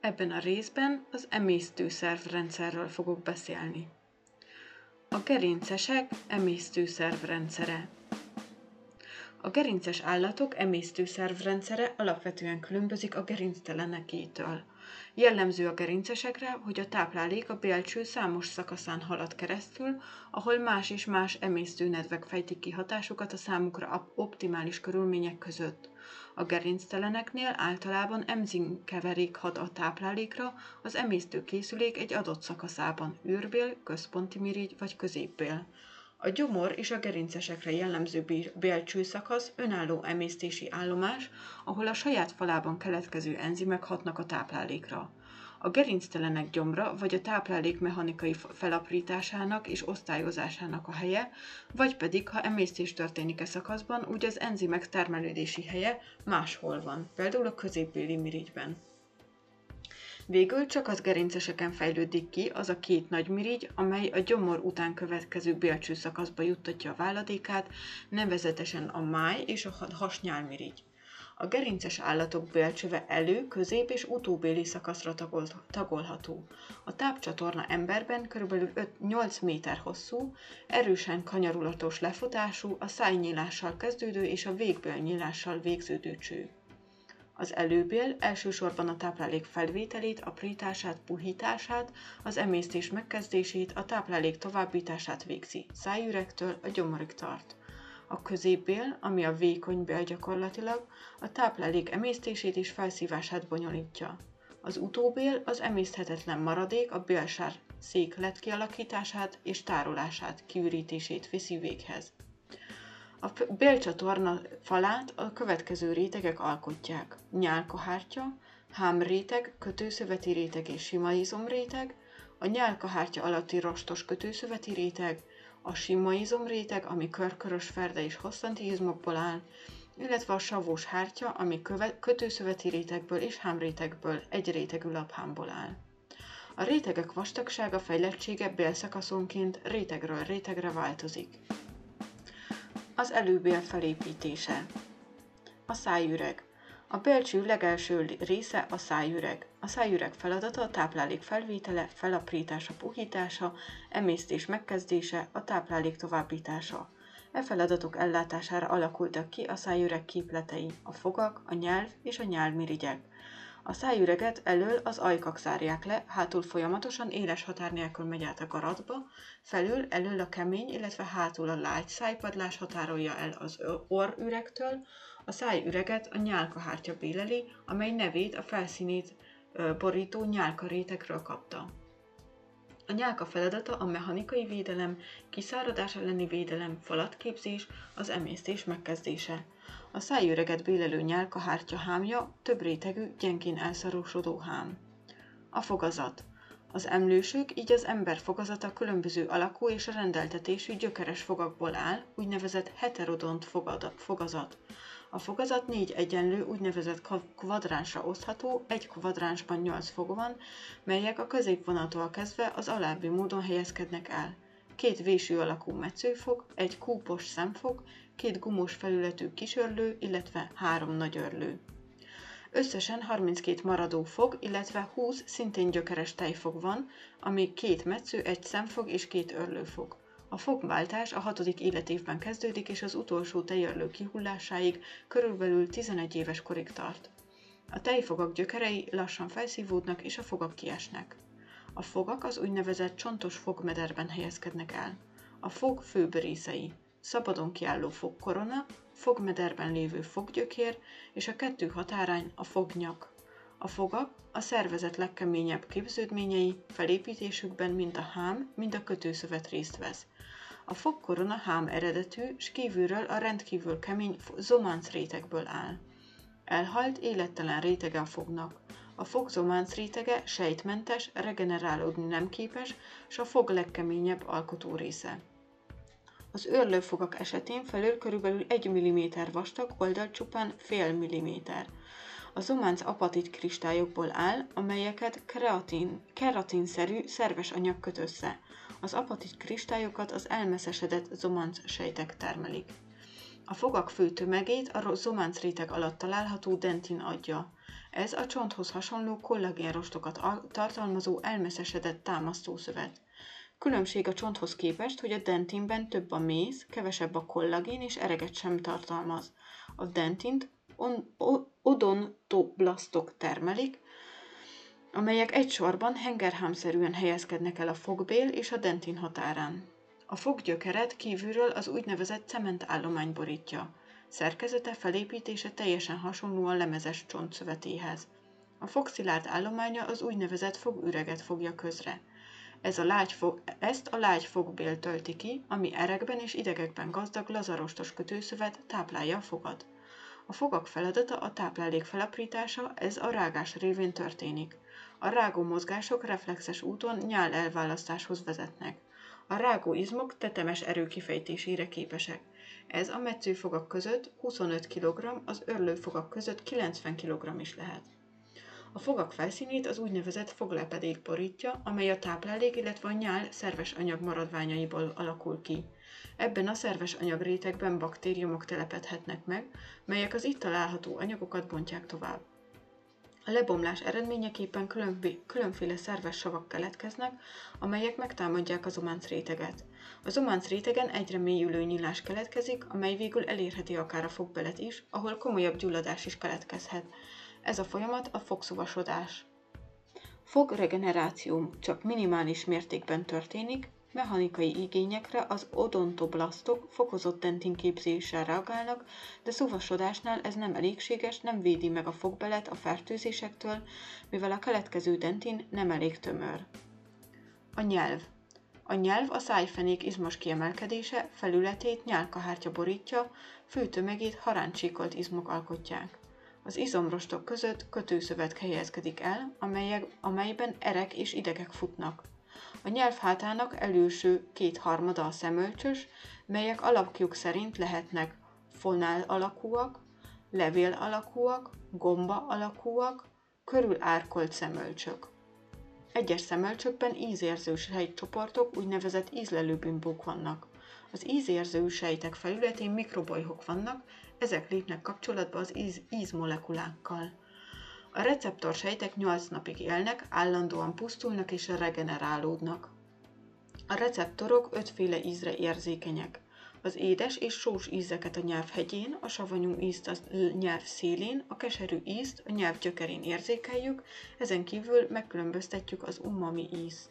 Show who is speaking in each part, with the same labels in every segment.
Speaker 1: Ebben a részben az emésztőszervrendszerről fogok beszélni. A gerincesek emésztőszervrendszere. A gerinces állatok emésztőszervrendszere alapvetően különbözik a gerinctelenekétől. Jellemző a gerincesekre, hogy a táplálék a bélcső számos szakaszán halad keresztül, ahol más és más emésztőnedvek fejtik ki hatásukat a számukra optimális körülmények között. A gerincteleneknél általában enzimkeverék hat a táplálékra az emésztőkészülék egy adott szakaszában, űrbél, központi mirigy vagy középbél. A gyomor és a gerincesekre jellemző bélcső szakasz önálló emésztési állomás, ahol a saját falában keletkező enzimek hatnak a táplálékra. A gerinctelenek gyomra vagy a táplálék mechanikai felaprításának és osztályozásának a helye, vagy pedig, ha emésztés történik e szakaszban, úgy az enzimek termelődési helye máshol van, például a középbéli mirigyben. Végül csak az gerinceseken fejlődik ki az a két nagy mirigy, amely a gyomor után következő bélcső szakaszba juttatja a váladékát, nevezetesen a máj és a hasnyálmirigy. A gerinces állatok bélcsöve elő, közép és utóbéli szakaszra tagolható. A tápcsatorna emberben kb. 8 méter hosszú, erősen kanyarulatos lefutású, a szájnyílással kezdődő és a végbélnyílással végződő cső. Az előbél elsősorban a táplálék felvételét, aprítását, puhítását, az emésztés megkezdését, a táplálék továbbítását végzi, szájüregtől a gyomorig tart. A középbél, ami a vékony bél gyakorlatilag, a táplálék emésztését és felszívását bonyolítja. Az utóbél az emészthetetlen maradék a bélsár széklet kialakítását és tárolását, kiürítését viszi véghez. A bélcsatorna falát a következő rétegek alkotják. Nyálkahártya, hámréteg, kötőszöveti réteg és sima izomréteg, a nyálkahártya alatti rostos kötőszöveti réteg, a sima izomréteg, ami körkörös ferde és hosszanti izmokból áll, illetve a savós hártya, ami kötőszöveti rétegből és hámrétegből, egy rétegű laphámból áll. A rétegek vastagsága fejlettsége bélszakaszonként rétegről rétegre változik. Az előbél felépítése. A szájüreg. A belcső legelső része a szájüreg. A szájüreg feladata a táplálék felvétele, felaprítása, puhítása, emésztés megkezdése, a táplálék továbbítása. E feladatok ellátására alakultak ki a szájüreg képletei, a fogak, a nyelv és a nyálmirigyek. A szájüreget elől az ajkak zárják le, hátul folyamatosan éles határ nélkül megy át a garatba, felül elől a kemény, illetve hátul a lágy szájpadlás határolja el az orrüregtől, a szájüreget a nyálkahártya béleli, amely nevét a felszínét borító nyálka rétegről kapta. A nyálka feladata a mechanikai védelem, kiszáradás elleni védelem, falatképzés, az emésztés megkezdése. A szájüreget bélelő nyálkahártya hámja több rétegű, gyengén elszarúsodó hám. A fogazat. Az emlősök, így az ember fogazata különböző alakú és rendeltetésű gyökeres fogakból áll, úgynevezett heterodont fogazat. A fogazat négy egyenlő úgynevezett kvadránsra osztható, egy kvadránsban nyolc fog van, melyek a középvonatól kezdve az alábbi módon helyezkednek el. Két vésű alakú metszőfog, egy kúpos szemfog, két gumós felületű kisörlő, illetve három nagy örlő. Összesen 32 maradó fog, illetve 20 szintén gyökeres tejfog van, ami két metsző, egy szemfog és két örlőfog. A fogváltás a hatodik életévben kezdődik, és az utolsó tejörlő kihullásáig körülbelül 11 éves korig tart. A tejfogak gyökerei lassan felszívódnak, és a fogak kiesnek. A fogak az úgynevezett csontos fogmederben helyezkednek el. A fog főbb részei szabadon kiálló fogkorona, fogmederben lévő foggyökér és a kettő határány a fognyak. A fogak a szervezet legkeményebb képződményei felépítésükben mind a hám, mind a kötőszövet részt vesz. A fogkorona hám eredetű, s kívülről a rendkívül kemény zománc rétegből áll. Elhalt, élettelen a fognak. A fog zománc rétege sejtmentes, regenerálódni nem képes, s a fog legkeményebb alkotó része. Az őrlőfogak esetén felül körülbelül 1 mm vastag, oldalt csupán fél milliméter. A zománc apatit kristályokból áll, amelyeket kreatin, keratinszerű szerves anyag köt össze. Az apatit kristályokat az elmeszesedett zománc sejtek termelik. A fogak fő tömegét a zománc réteg alatt található dentin adja. Ez a csonthoz hasonló kollagénrostokat tartalmazó elmeszesedett támasztószövet. Különbség a csonthoz képest, hogy a dentinben több a méz, kevesebb a kollagén és ereget sem tartalmaz. A dentint on, odontoblasztok termelik, amelyek egy sorban hengerhámszerűen helyezkednek el a fogbél és a dentin határán. A foggyökeret kívülről az úgynevezett cementállomány borítja. Szerkezete, felépítése teljesen hasonló a lemezes csontszövetéhez. A fogszilárd állománya az úgynevezett fogüreget fogja közre. Ez a lágy fog, ezt a lágy fogbél tölti ki, ami erekben és idegekben gazdag lazarostos kötőszövet táplálja a fogad. A fogak feladata a táplálék felaprítása, ez a rágás révén történik. A rágó mozgások reflexes úton nyál elválasztáshoz vezetnek. A rágó izmok tetemes erő kifejtésére képesek. Ez a metszőfogak között 25 kg, az örlőfogak között 90 kg is lehet. A fogak felszínét az úgynevezett foglepedék borítja, amely a táplálék, illetve a nyál szerves anyag maradványaiból alakul ki. Ebben a szerves anyagrétegben baktériumok telepedhetnek meg, melyek az itt található anyagokat bontják tovább. A lebomlás eredményeképpen különféle szerves savak keletkeznek, amelyek megtámadják az ománc réteget. Az ománc rétegen egyre mélyülő nyílás keletkezik, amely végül elérheti akár a fogbelet is, ahol komolyabb gyulladás is keletkezhet. Ez a folyamat a fogszuvasodás. Fogregeneráció csak minimális mértékben történik, Mechanikai igényekre az odontoblasztok fokozott dentinképzéssel reagálnak, de szuvasodásnál ez nem elégséges, nem védi meg a fogbelet a fertőzésektől, mivel a keletkező dentin nem elég tömör. A nyelv. A nyelv a szájfenék izmos kiemelkedése, felületét nyálkahártya borítja, fő tömegét haráncsíkolt izmok alkotják. Az izomrostok között kötőszövet helyezkedik el, amelyek, amelyben erek és idegek futnak. A nyelv hátának előső kétharmada a szemölcsös, melyek alakjuk szerint lehetnek fonál alakúak, levél alakúak, gomba alakúak, körül árkolt szemölcsök. Egyes szemölcsökben ízérző sejtcsoportok, úgynevezett ízlelőbimbók vannak. Az ízérző sejtek felületén mikrobolyhok vannak, ezek lépnek kapcsolatba az íz, ízmolekulákkal. A receptor sejtek 8 napig élnek, állandóan pusztulnak és regenerálódnak. A receptorok ötféle ízre érzékenyek. Az édes és sós ízeket a nyelv hegyén, a savanyú ízt a nyelv szélén, a keserű ízt a nyelv gyökerén érzékeljük, ezen kívül megkülönböztetjük az umami ízt.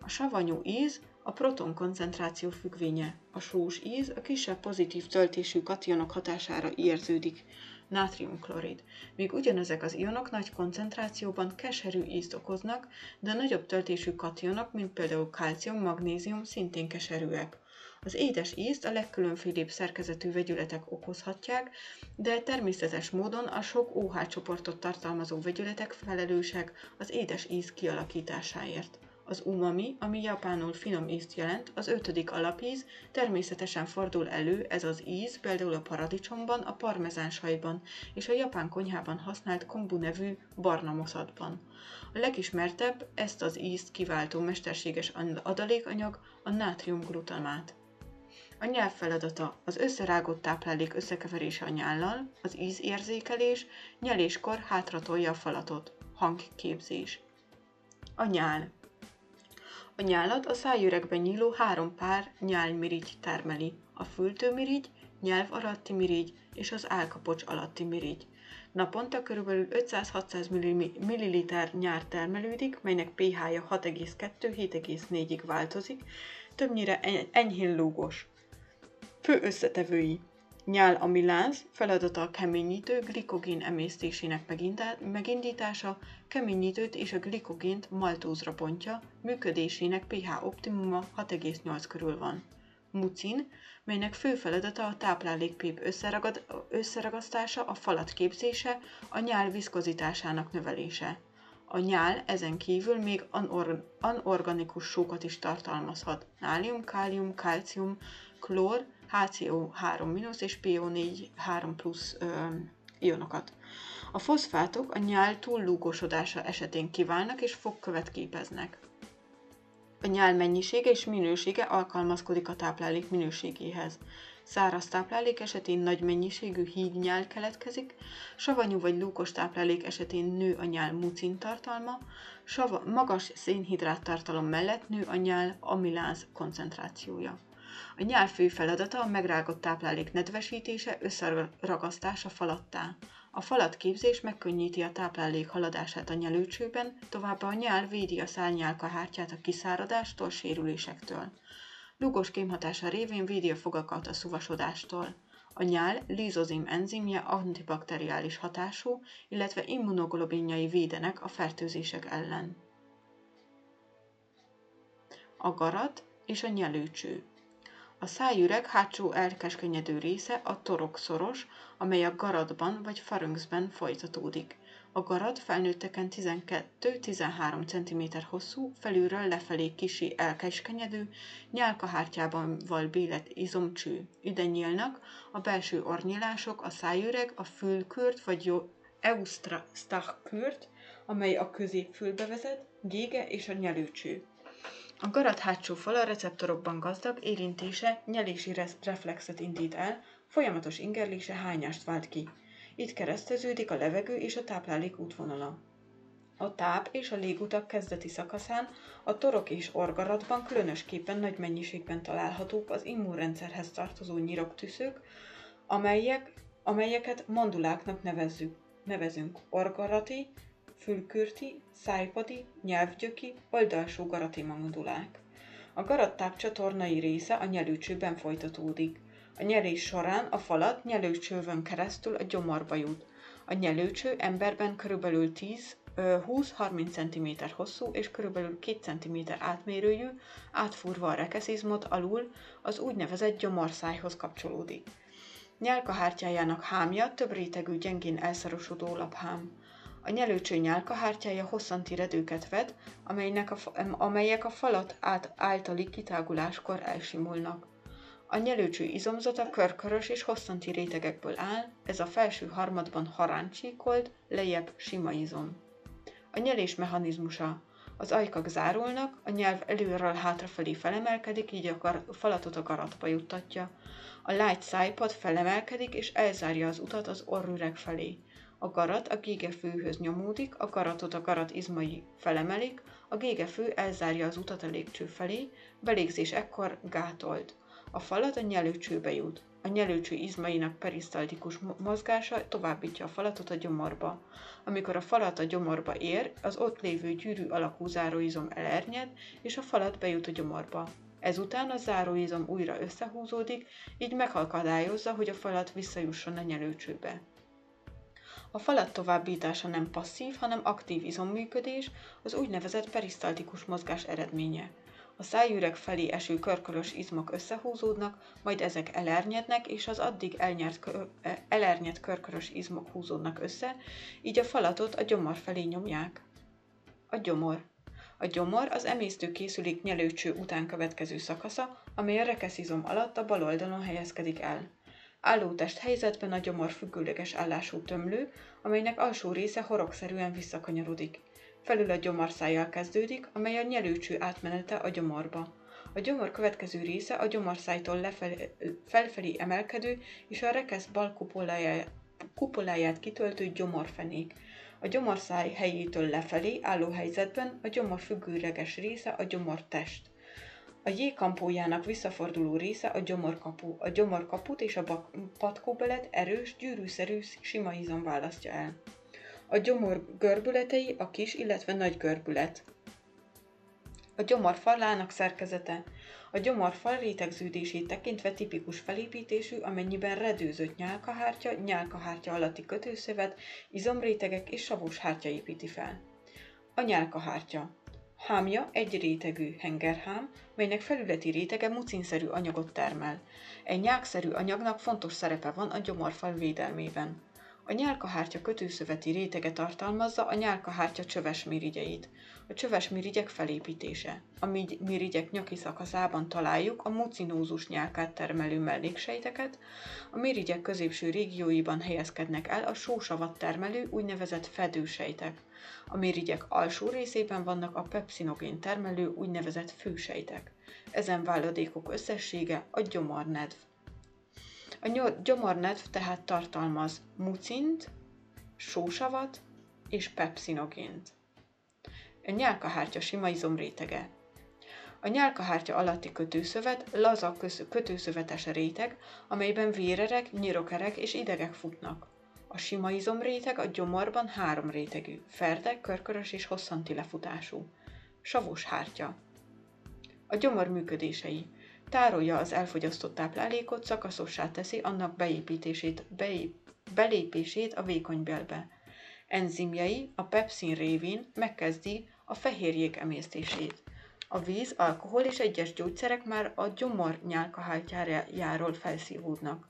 Speaker 1: A savanyú íz a proton koncentráció függvénye, a sós íz a kisebb pozitív töltésű kationok hatására érződik nátriumklorid. Míg ugyanezek az ionok nagy koncentrációban keserű ízt okoznak, de nagyobb töltésű kationok, mint például kalcium, magnézium szintén keserűek. Az édes ízt a legkülönfélébb szerkezetű vegyületek okozhatják, de természetes módon a sok OH csoportot tartalmazó vegyületek felelősek az édes íz kialakításáért. Az umami, ami japánul finom ízt jelent, az ötödik alapíz, természetesen fordul elő ez az íz például a paradicsomban, a parmezán sajban és a japán konyhában használt kombu nevű barna moszatban. A legismertebb ezt az ízt kiváltó mesterséges adalékanyag a nátriumglutamát. A nyelv feladata az összerágott táplálék összekeverése a nyállal, az ízérzékelés, nyeléskor hátratolja a falatot, hangképzés. A nyál a nyálat a szájüregben nyíló három pár nyálmirigy termeli, a fültőmirigy, nyelv alatti mirigy és az álkapocs alatti mirigy. Naponta kb. 500-600 ml nyár termelődik, melynek pH-ja 6,2-7,4-ig változik, többnyire enyhén lúgos. Fő összetevői Nyál amiláz feladata a keményítő glikogén emésztésének megindítása, keményítőt és a glikogént maltózra bontja, működésének pH optimuma 6,8 körül van. Mucin, melynek fő feladata a táplálékpép összeragad, összeragasztása, a falat képzése, a nyál viszkozitásának növelése. A nyál ezen kívül még anor, anorganikus sókat is tartalmazhat, nálium, kálium, kalcium, klór, HCO3- és PO4 plusz ionokat. A foszfátok a nyál túllúgosodása esetén kiválnak és fogkövet képeznek. A nyál mennyisége és minősége alkalmazkodik a táplálék minőségéhez. száraz táplálék esetén nagy mennyiségű hígnyál keletkezik, savanyú vagy lúkos táplálék esetén nő a nyál mucin tartalma, sava, magas szénhidrát tartalom mellett nő a nyál amiláz koncentrációja. A nyál fő feladata a megrágott táplálék nedvesítése, összeragasztása falattá. A falat képzés megkönnyíti a táplálék haladását a nyelőcsőben, továbbá a nyál védi a szárnyálkahártyát a kiszáradástól, sérülésektől. Lugos kémhatása révén védi a fogakat a szuvasodástól. A nyál lízozim enzimje antibakteriális hatású, illetve immunoglobinjai védenek a fertőzések ellen. A garat és a nyelőcső. A szájüreg hátsó elkeskenyedő része a torokszoros, amely a garatban vagy pharynxben folytatódik. A garat felnőtteken 12-13 cm hosszú, felülről lefelé kisi elkeskenyedő, nyálkahártyában val bélet izomcső. Ide nyílnak a belső ornyilások, a szájüreg, a fülkürt vagy eustrachkürt, amely a középfülbe vezet, gége és a nyelőcső. A garat hátsó fala receptorokban gazdag, érintése nyelési reflexet indít el, folyamatos ingerlése hányást vált ki. Itt kereszteződik a levegő és a táplálék útvonala. A táp és a légutak kezdeti szakaszán a torok és orgaratban különösképpen nagy mennyiségben találhatók az immunrendszerhez tartozó nyiroktüszök, amelyek, amelyeket manduláknak nevezzük, nevezünk orgarati, fülkürti, szájpadi, nyelvgyöki, oldalsó garati mandulák. A garattáp csatornai része a nyelőcsőben folytatódik. A nyelés során a falat nyelőcsővön keresztül a gyomorba jut. A nyelőcső emberben körülbelül 10 20-30 cm hosszú és körülbelül 2 cm átmérőjű, átfúrva a rekeszizmot alul az úgynevezett gyomorszájhoz kapcsolódik. Nyálkahártyájának hámja több rétegű gyengén elszarosodó laphám. A nyelőcső nyálkahártyája hosszanti redőket vet, amelynek a, amelyek a falat át általi kitáguláskor elsimulnak. A nyelőcső izomzata körkörös és hosszanti rétegekből áll, ez a felső harmadban haráncsíkolt, lejjebb sima izom. A nyelés mechanizmusa. Az ajkak zárulnak, a nyelv előről hátrafelé felemelkedik, így a gar- falatot a garatba juttatja. A lágy szájpad felemelkedik és elzárja az utat az orrüreg felé. A garat a gégefőhöz nyomódik, a garatot a garat izmai felemelik, a gégefő elzárja az utat a légcső felé, belégzés ekkor gátolt. A falat a nyelőcsőbe jut. A nyelőcső izmainak perisztaltikus mozgása továbbítja a falatot a gyomorba. Amikor a falat a gyomorba ér, az ott lévő gyűrű alakú záróizom elernyed, és a falat bejut a gyomorba. Ezután a záróizom újra összehúzódik, így megakadályozza, hogy a falat visszajusson a nyelőcsőbe. A falat továbbítása nem passzív, hanem aktív izomműködés, az úgynevezett perisztaltikus mozgás eredménye. A szájüreg felé eső körkörös izmok összehúzódnak, majd ezek elernyednek, és az addig elnyert, e, elernyett körkörös izmok húzódnak össze, így a falatot a gyomor felé nyomják. A gyomor. A gyomor az emésztőkészülék nyelőcső után következő szakasza, amely a rekeszizom alatt a bal oldalon helyezkedik el. Állótest helyzetben a gyomor függőleges állású tömlő, amelynek alsó része horogszerűen visszakanyarodik. Felül a gyomorszájjal kezdődik, amely a nyelőcső átmenete a gyomorba. A gyomor következő része a gyomorszájtól lefelé, felfelé emelkedő és a rekesz bal kupoláját, kupoláját kitöltő gyomorfenék. A gyomorszáj helyétől lefelé álló helyzetben a gyomor függőleges része a gyomortest. A jégkampójának visszaforduló része a gyomorkapu. A gyomorkaput és a patkóbelet erős, gyűrűszerű sima izom választja el. A gyomor görbületei a kis, illetve nagy görbület. A gyomor falának szerkezete. A gyomorfal rétegződését tekintve tipikus felépítésű, amennyiben redőzött nyálkahártya, nyálkahártya alatti kötőszövet, izomrétegek és savós hártya építi fel. A nyálkahártya. Hámja egy rétegű hengerhám, melynek felületi rétege mucinszerű anyagot termel. Egy nyákszerű anyagnak fontos szerepe van a gyomorfal védelmében. A nyálkahártya kötőszöveti rétege tartalmazza a nyálkahártya csöves mirigyeit. A csöves mirigyek felépítése. A mirigyek nyaki szakaszában találjuk a mucinózus nyálkát termelő melléksejteket, a mirigyek középső régióiban helyezkednek el a sósavat termelő úgynevezett fedősejtek. A mirigyek alsó részében vannak a pepsinogén termelő úgynevezett fősejtek. Ezen váladékok összessége a gyomornedv. A gyomornedv tehát tartalmaz mucint, sósavat és pepsinogént. A nyálkahártya sima izomrétege. A nyálkahártya alatti kötőszövet laza kötőszövetes réteg, amelyben vérerek, nyirokerek és idegek futnak. A sima izomréteg a gyomorban három rétegű, ferde, körkörös és hosszanti lefutású. Savos hártya. A gyomor működései. Tárolja az elfogyasztott táplálékot, szakaszossá teszi annak beépítését, beép, belépését a vékonybélbe. Enzimjai a pepszin révén megkezdi a fehérjék emésztését. A víz, alkohol és egyes gyógyszerek már a gyomor nyálkahártyájáról felszívódnak.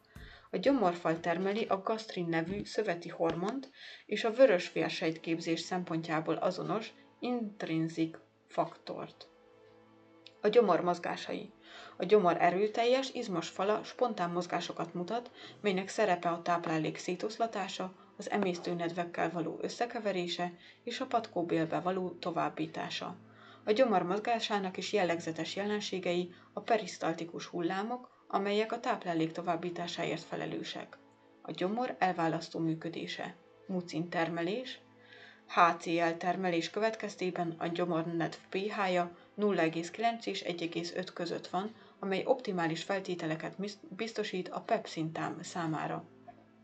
Speaker 1: A gyomorfal termeli a gasztrin nevű szöveti hormont és a vörös képzés szempontjából azonos intrinzik faktort. A gyomor mozgásai. A gyomor erőteljes, izmos fala spontán mozgásokat mutat, melynek szerepe a táplálék szétoszlatása, az emésztőnedvekkel való összekeverése és a patkóbélbe való továbbítása. A gyomor mozgásának is jellegzetes jelenségei a perisztaltikus hullámok, amelyek a táplálék továbbításáért felelősek. A gyomor elválasztó működése. Mucin termelés, HCl termelés következtében a gyomornedv pH-ja 0,9 és 1,5 között van, amely optimális feltételeket biztosít a pepszin számára.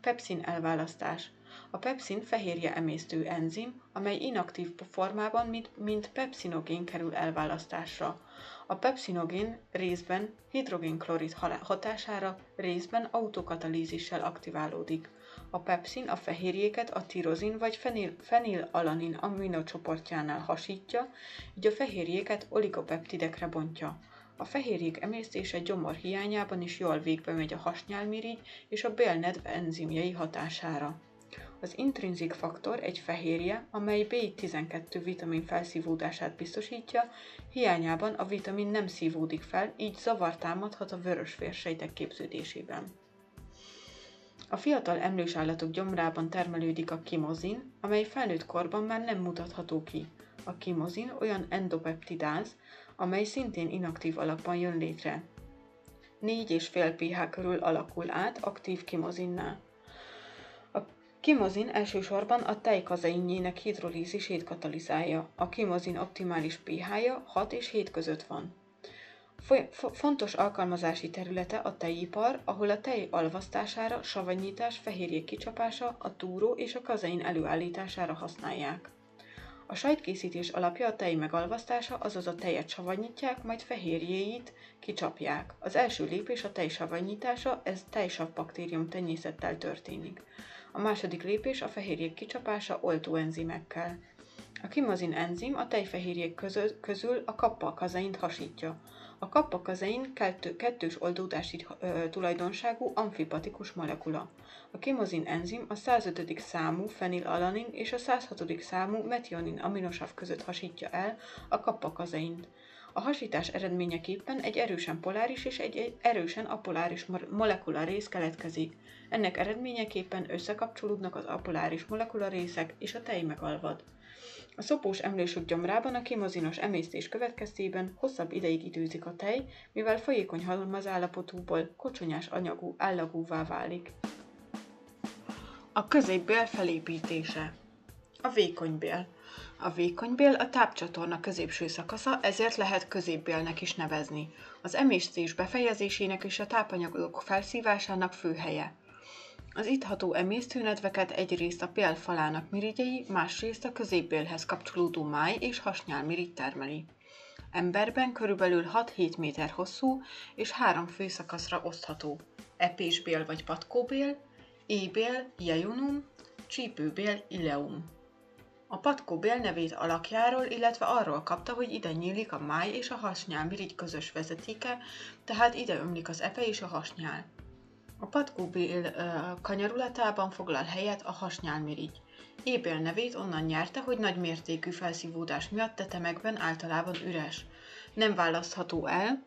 Speaker 1: Pepszin elválasztás. A pepszin fehérje emésztő enzim, amely inaktív formában, mint, mint pepsinogén kerül elválasztásra. A pepsinogén részben hidrogénklorid hatására, részben autokatalízissel aktiválódik. A pepszin a fehérjéket a tirozin vagy fenil, fenilalanin aminocsoportjánál hasítja, így a fehérjéket oligopeptidekre bontja. A fehérjék emésztése gyomor hiányában is jól végbe megy a hasnyálmirigy és a bélnedv enzimjei hatására. Az intrinzik faktor egy fehérje, amely B12 vitamin felszívódását biztosítja, hiányában a vitamin nem szívódik fel, így zavar támadhat a vörös vérsejtek képződésében. A fiatal emlős állatok gyomrában termelődik a kimozin, amely felnőtt korban már nem mutatható ki. A kimozin olyan endopeptidáz, amely szintén inaktív alapban jön létre. 4,5 pH körül alakul át aktív kimozinnál. A kimozin elsősorban a tejkazeinjének hidrolízisét katalizálja. A kimozin optimális pH-ja 6 és 7 között van. Fontos alkalmazási területe a tejipar, ahol a tej alvasztására, savanyítás, fehérjék kicsapása, a túró és a kazein előállítására használják. A sajtkészítés alapja a tej megalvasztása, azaz a tejet savanyítják, majd fehérjéit kicsapják. Az első lépés a tej savanyítása, ez tejsav baktérium tenyészettel történik. A második lépés a fehérjék kicsapása oltóenzimekkel. A kimazin enzim a tejfehérjék közül a kappa kazeint hasítja. A kappakazein kettő, kettős oldódási tulajdonságú amfipatikus molekula. A kimozin enzim a 105. számú fenilalanin és a 106. számú metionin aminosav között hasítja el a kappakazeint. A hasítás eredményeképpen egy erősen poláris és egy erősen apoláris molekula rész keletkezik. Ennek eredményeképpen összekapcsolódnak az apoláris molekula részek és a tej megalvad. A szopós emlősök gyomrában a kimozinos emésztés következtében hosszabb ideig időzik a tej, mivel folyékony halmazállapotúból kocsonyás anyagú állagúvá válik. A középbél felépítése A vékonybél a vékonybél a tápcsatorna középső szakasza, ezért lehet középbélnek is nevezni. Az emésztés befejezésének és a tápanyagok felszívásának fő helye. Az ittható emésztőnedveket egyrészt a pél falának mirigyei, másrészt a középbélhez kapcsolódó máj és hasnyálmirigy termeli. Emberben körülbelül 6-7 méter hosszú és három főszakaszra osztható. Epésbél vagy patkóbél, ébél, jejunum, csípőbél, ileum. A patkóbél nevét alakjáról, illetve arról kapta, hogy ide nyílik a máj és a hasnyálmirigy közös vezetéke, tehát ide ömlik az epe és a hasnyál. A patkóbél kanyarulatában foglal helyet a hasnyálmirigy. Ébél nevét onnan nyerte, hogy nagy mértékű felszívódás miatt tetemekben általában üres. Nem választható el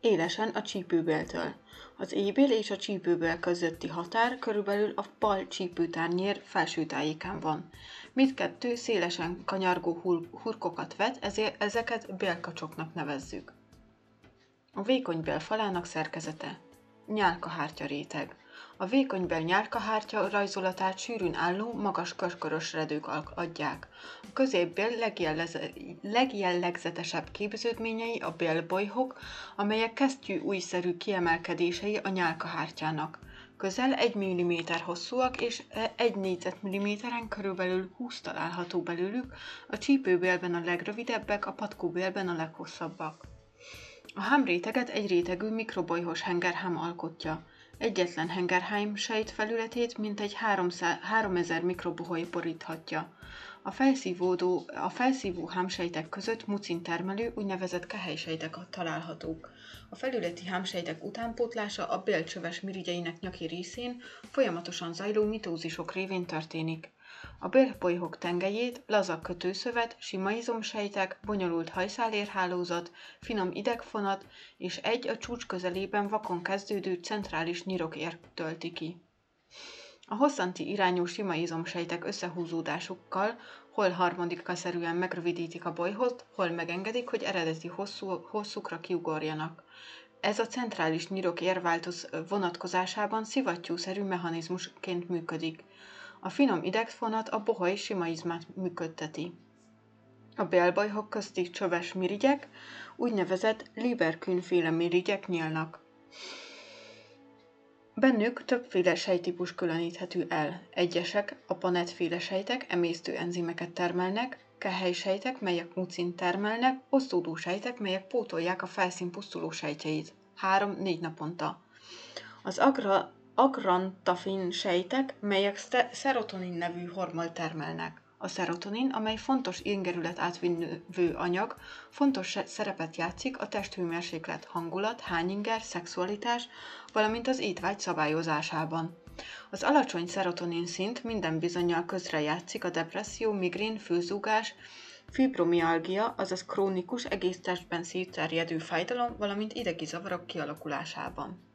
Speaker 1: élesen a csípőbéltől. Az ébél és a csípőbél közötti határ körülbelül a bal csípőtárnyér felső tájékán van. Mindkettő szélesen kanyargó hurkokat vet, ezért ezeket bélkacsoknak nevezzük. A vékony bél falának szerkezete nyálkahártya réteg. A vékonybel nyálkahártya rajzolatát sűrűn álló, magas körkörös redők adják. A középbél legjellegzetesebb képződményei a bélbolyhok, amelyek kesztyű újszerű kiemelkedései a nyálkahártyának. Közel 1 mm hosszúak és 1 négyzetmilliméteren körülbelül 20 található belőlük, a csípőbélben a legrövidebbek, a patkóbélben a leghosszabbak. A hámréteget egy rétegű mikrobolyhos hengerhám alkotja. Egyetlen hengerháim sejt felületét mintegy 3000 mikrobohoj boríthatja. A, felszívódó, a felszívó hámsejtek között mucin termelő úgynevezett kehelysejtek találhatók. A felületi hámsejtek utánpótlása a bélcsöves mirigyeinek nyaki részén folyamatosan zajló mitózisok révén történik. A bélbolyhok tengelyét laza kötőszövet, sima izomsejtek, bonyolult hajszálérhálózat, finom idegfonat és egy a csúcs közelében vakon kezdődő centrális ér tölti ki. A hosszanti irányú sima izomsejtek összehúzódásukkal hol harmonikaszerűen megrövidítik a bolyhot, hol megengedik, hogy eredeti hosszú, hosszúkra kiugorjanak. Ez a centrális nyirok érváltoz vonatkozásában szivattyúszerű mechanizmusként működik. A finom idegfonat a bohai sima izmát működteti. A bélbajhok közti csöves mirigyek úgynevezett Lieberkühn-féle mirigyek nyílnak. Bennük többféle sejtípus különíthető el. Egyesek, a panetféle sejtek emésztő enzimeket termelnek, sejtek, melyek mucin termelnek, osztódó sejtek, melyek pótolják a felszín pusztuló sejtjeit. 3-4 naponta. Az agra, agrantafin sejtek, melyek szerotonin nevű hormont termelnek. A szerotonin, amely fontos ingerület átvinő anyag, fontos szerepet játszik a testhőmérséklet, hangulat, hányinger, szexualitás, valamint az étvágy szabályozásában. Az alacsony szerotonin szint minden bizonyal közrejátszik a depresszió, migrén, főzúgás, fibromialgia, azaz krónikus, egész testben szétterjedő fájdalom, valamint idegi zavarok kialakulásában.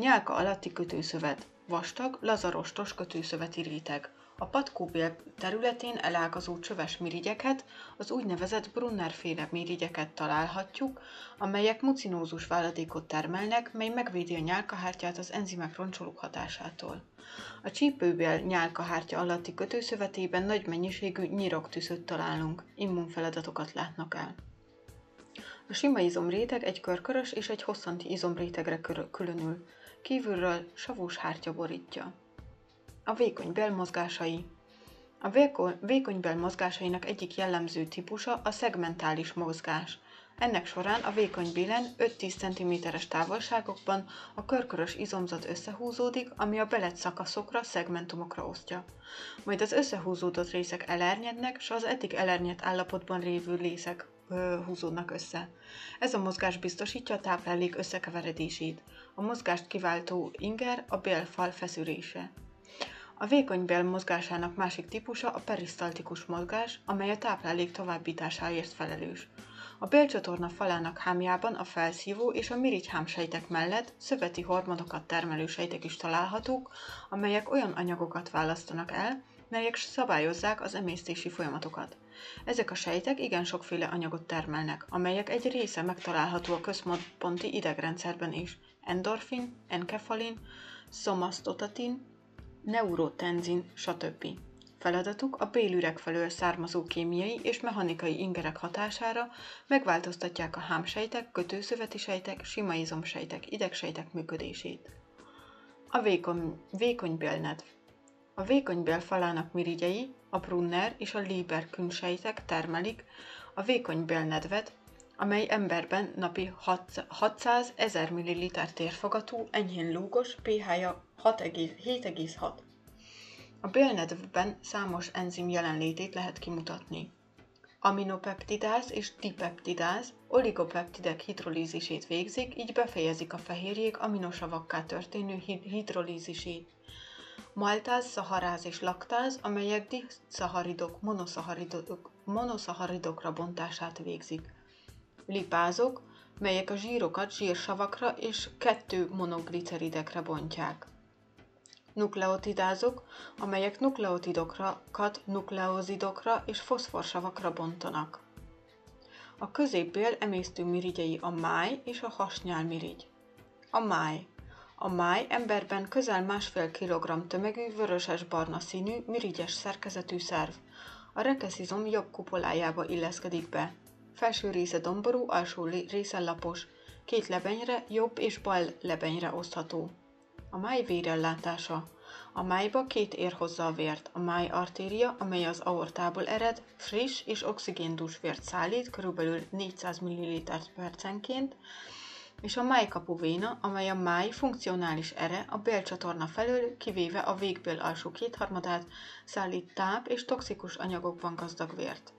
Speaker 1: Nyálka alatti kötőszövet vastag, lazarostos kötőszöveti réteg. A patkóbél területén elágazó csöves mirigyeket, az úgynevezett Brunner-féle mirigyeket találhatjuk, amelyek mucinózus váladékot termelnek, mely megvédi a nyálkahártyát az enzimek roncsolók hatásától. A csípőbél nyálkahártya alatti kötőszövetében nagy mennyiségű nyiroktüszöt találunk, immunfeladatokat látnak el. A sima izomréteg egy körkörös és egy hosszanti izomrétegre különül. Kívülről savós hártya borítja. A vékony belmozgásai A vékony belmozgásainak egyik jellemző típusa a szegmentális mozgás. Ennek során a vékony bélen 5-10 cm-es távolságokban a körkörös izomzat összehúzódik, ami a belet szakaszokra, szegmentumokra osztja. Majd az összehúzódott részek elernyednek, s az eddig elernyett állapotban lévő részek húzódnak össze. Ez a mozgás biztosítja a táplálék összekeveredését. A mozgást kiváltó inger a bélfal feszülése. A vékony bél mozgásának másik típusa a perisztaltikus mozgás, amely a táplálék továbbításáért felelős. A bélcsatorna falának hámjában a felszívó és a mirigyhámsejtek mellett szöveti hormonokat termelő sejtek is találhatók, amelyek olyan anyagokat választanak el, melyek szabályozzák az emésztési folyamatokat. Ezek a sejtek igen sokféle anyagot termelnek, amelyek egy része megtalálható a központi idegrendszerben is. Endorfin, enkefalin, szomasztotatin, neurotenzin, stb. Feladatuk a bélüreg felől származó kémiai és mechanikai ingerek hatására megváltoztatják a hámsejtek, kötőszöveti sejtek, sima izomsejtek, idegsejtek működését. A vékony, vékony bélnedv a vékony bélfalának mirigyei, a Brunner és a Lieber sejtek termelik a vékony bélnedvet, amely emberben napi 600 ezer ml térfogatú, enyhén lúgos, pH-ja 7,6. A bélnedvben számos enzim jelenlétét lehet kimutatni. Aminopeptidáz és dipeptidáz oligopeptidek hidrolízisét végzik, így befejezik a fehérjék aminosavakká történő hidrolízisét maltáz, szaharáz és laktáz, amelyek diszaharidok, monoszaharidok, monoszaharidokra bontását végzik. Lipázok, melyek a zsírokat zsírsavakra és kettő monogliceridekre bontják. Nukleotidázok, amelyek nukleotidokat nukleozidokra és foszforsavakra bontanak. A középbél emésztő mirigyei a máj és a hasnyálmirigy. A máj. A máj emberben közel másfél kilogramm tömegű, vöröses-barna színű, mirigyes szerkezetű szerv. A rekeszizom jobb kupolájába illeszkedik be. Felső része domború, alsó része lapos. Két lebenyre, jobb és bal lebenyre osztható. A máj vérellátása. A májba két ér hozza a vért. A máj artéria, amely az aortából ered, friss és oxigéndús vért szállít, körülbelül 400 ml percenként, és a májkapu véna, amely a máj funkcionális ere a bélcsatorna felől, kivéve a végbél alsó kétharmadát, szállít táp és toxikus anyagokban gazdag vért.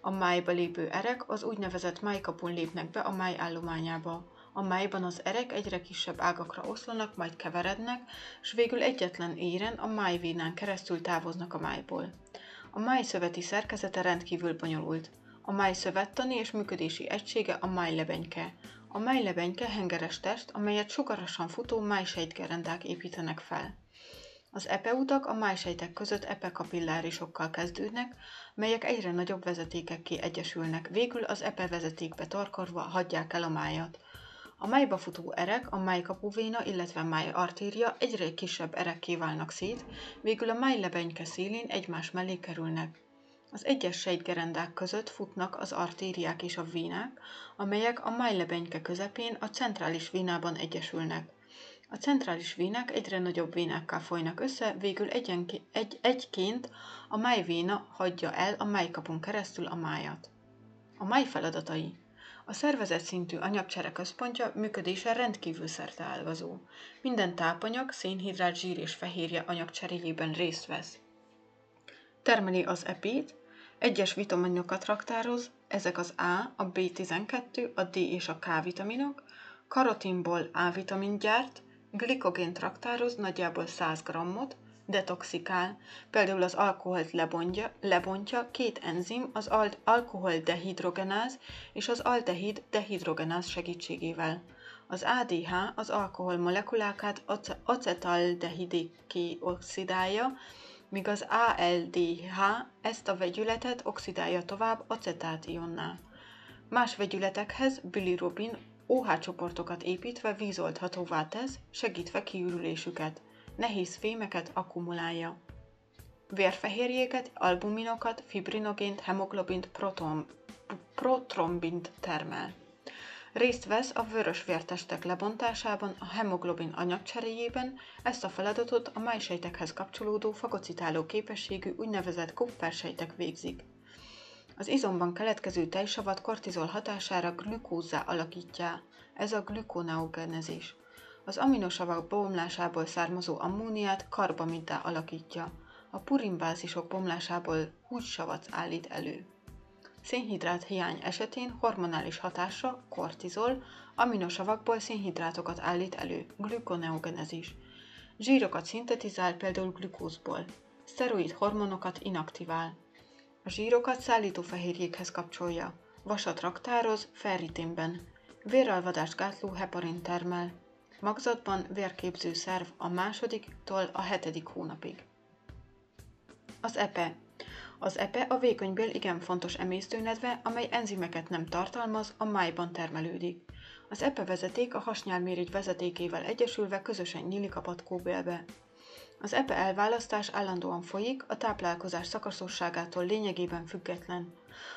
Speaker 1: A májba lépő erek az úgynevezett májkapun lépnek be a máj állományába. A májban az erek egyre kisebb ágakra oszlanak, majd keverednek, és végül egyetlen éren a májvénán keresztül távoznak a májból. A máj szöveti szerkezete rendkívül bonyolult. A máj szövettani és működési egysége a májlebenyke. A májlebenyke hengeres test, amelyet sugarasan futó májsejtgerendák építenek fel. Az epeutak a májsejtek között epekapillárisokkal kezdődnek, melyek egyre nagyobb vezetékekké egyesülnek, végül az epevezetékbe tarkarva hagyják el a májat. A májba futó erek, a májkapuvéna, illetve máj artéria egyre kisebb erekké válnak szét, végül a májlebenyke szélén egymás mellé kerülnek. Az egyes sejtgerendák között futnak az artériák és a vénák, amelyek a májlebenyke közepén a centrális vénában egyesülnek. A centrális vénák egyre nagyobb vénákká folynak össze, végül egy, egyként a májvéna hagyja el a májkapun keresztül a májat. A máj feladatai a szervezet szintű anyagcsere központja működése rendkívül szerteágazó. Minden tápanyag, szénhidrát, zsír és fehérje anyagcseréjében részt vesz. Termeli az epét, egyes vitaminokat raktároz, ezek az A, a B12, a D és a K vitaminok, karotinból A vitamin gyárt, glikogént raktároz nagyjából 100 grammot, detoxikál, például az alkoholt lebontja, lebontja két enzim, az al- alkoholdehidrogenáz és az aldehid dehidrogenáz segítségével. Az ADH az alkohol molekulákat acetaldehidiké oxidálja, míg az ALDH ezt a vegyületet oxidálja tovább acetátionná. Más vegyületekhez bilirubin OH csoportokat építve vízoldhatóvá tesz, segítve kiürülésüket. Nehéz fémeket akkumulálja. Vérfehérjéket, albuminokat, fibrinogént, hemoglobint, proton, protrombint termel. Részt vesz a vörös vértestek lebontásában, a hemoglobin anyagcseréjében, ezt a feladatot a májsejtekhez kapcsolódó fagocitáló képességű úgynevezett kupfersejtek végzik. Az izomban keletkező tejsavat kortizol hatására glükózzá alakítja, ez a glükoneogenezis. Az aminosavak bomlásából származó ammóniát karbamiddá alakítja, a purinbázisok bomlásából hússavat állít elő. Szénhidrát hiány esetén hormonális hatása, kortizol, aminosavakból szénhidrátokat állít elő, glükoneogenezis. Zsírokat szintetizál például glükózból. Szteroid hormonokat inaktivál. A zsírokat szállítófehérjékhez kapcsolja. Vasat raktároz ferritinben. Véralvadást gátló heparin termel. Magzatban vérképző szerv a másodiktól a hetedik hónapig. Az EPE az epe a vékonybél igen fontos emésztőnedve, amely enzimeket nem tartalmaz, a májban termelődik. Az epe vezeték a hasnyálmérigy vezetékével egyesülve közösen nyílik a patkóbélbe. Az epe elválasztás állandóan folyik, a táplálkozás szakaszosságától lényegében független.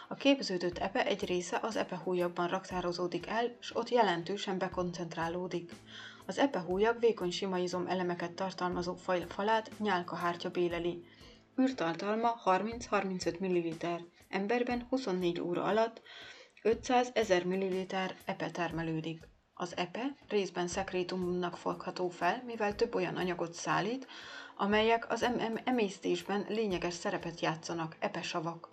Speaker 1: A képződött epe egy része az epehújakban raktározódik el, és ott jelentősen bekoncentrálódik. Az epehújak vékony simaizom elemeket tartalmazó falát nyálkahártya béleli. Űrtartalma 30-35 ml, emberben 24 óra alatt 500 1000 ml epe termelődik. Az epe részben szekrétumnak fogható fel, mivel több olyan anyagot szállít, amelyek az em- emésztésben lényeges szerepet játszanak, epesavak.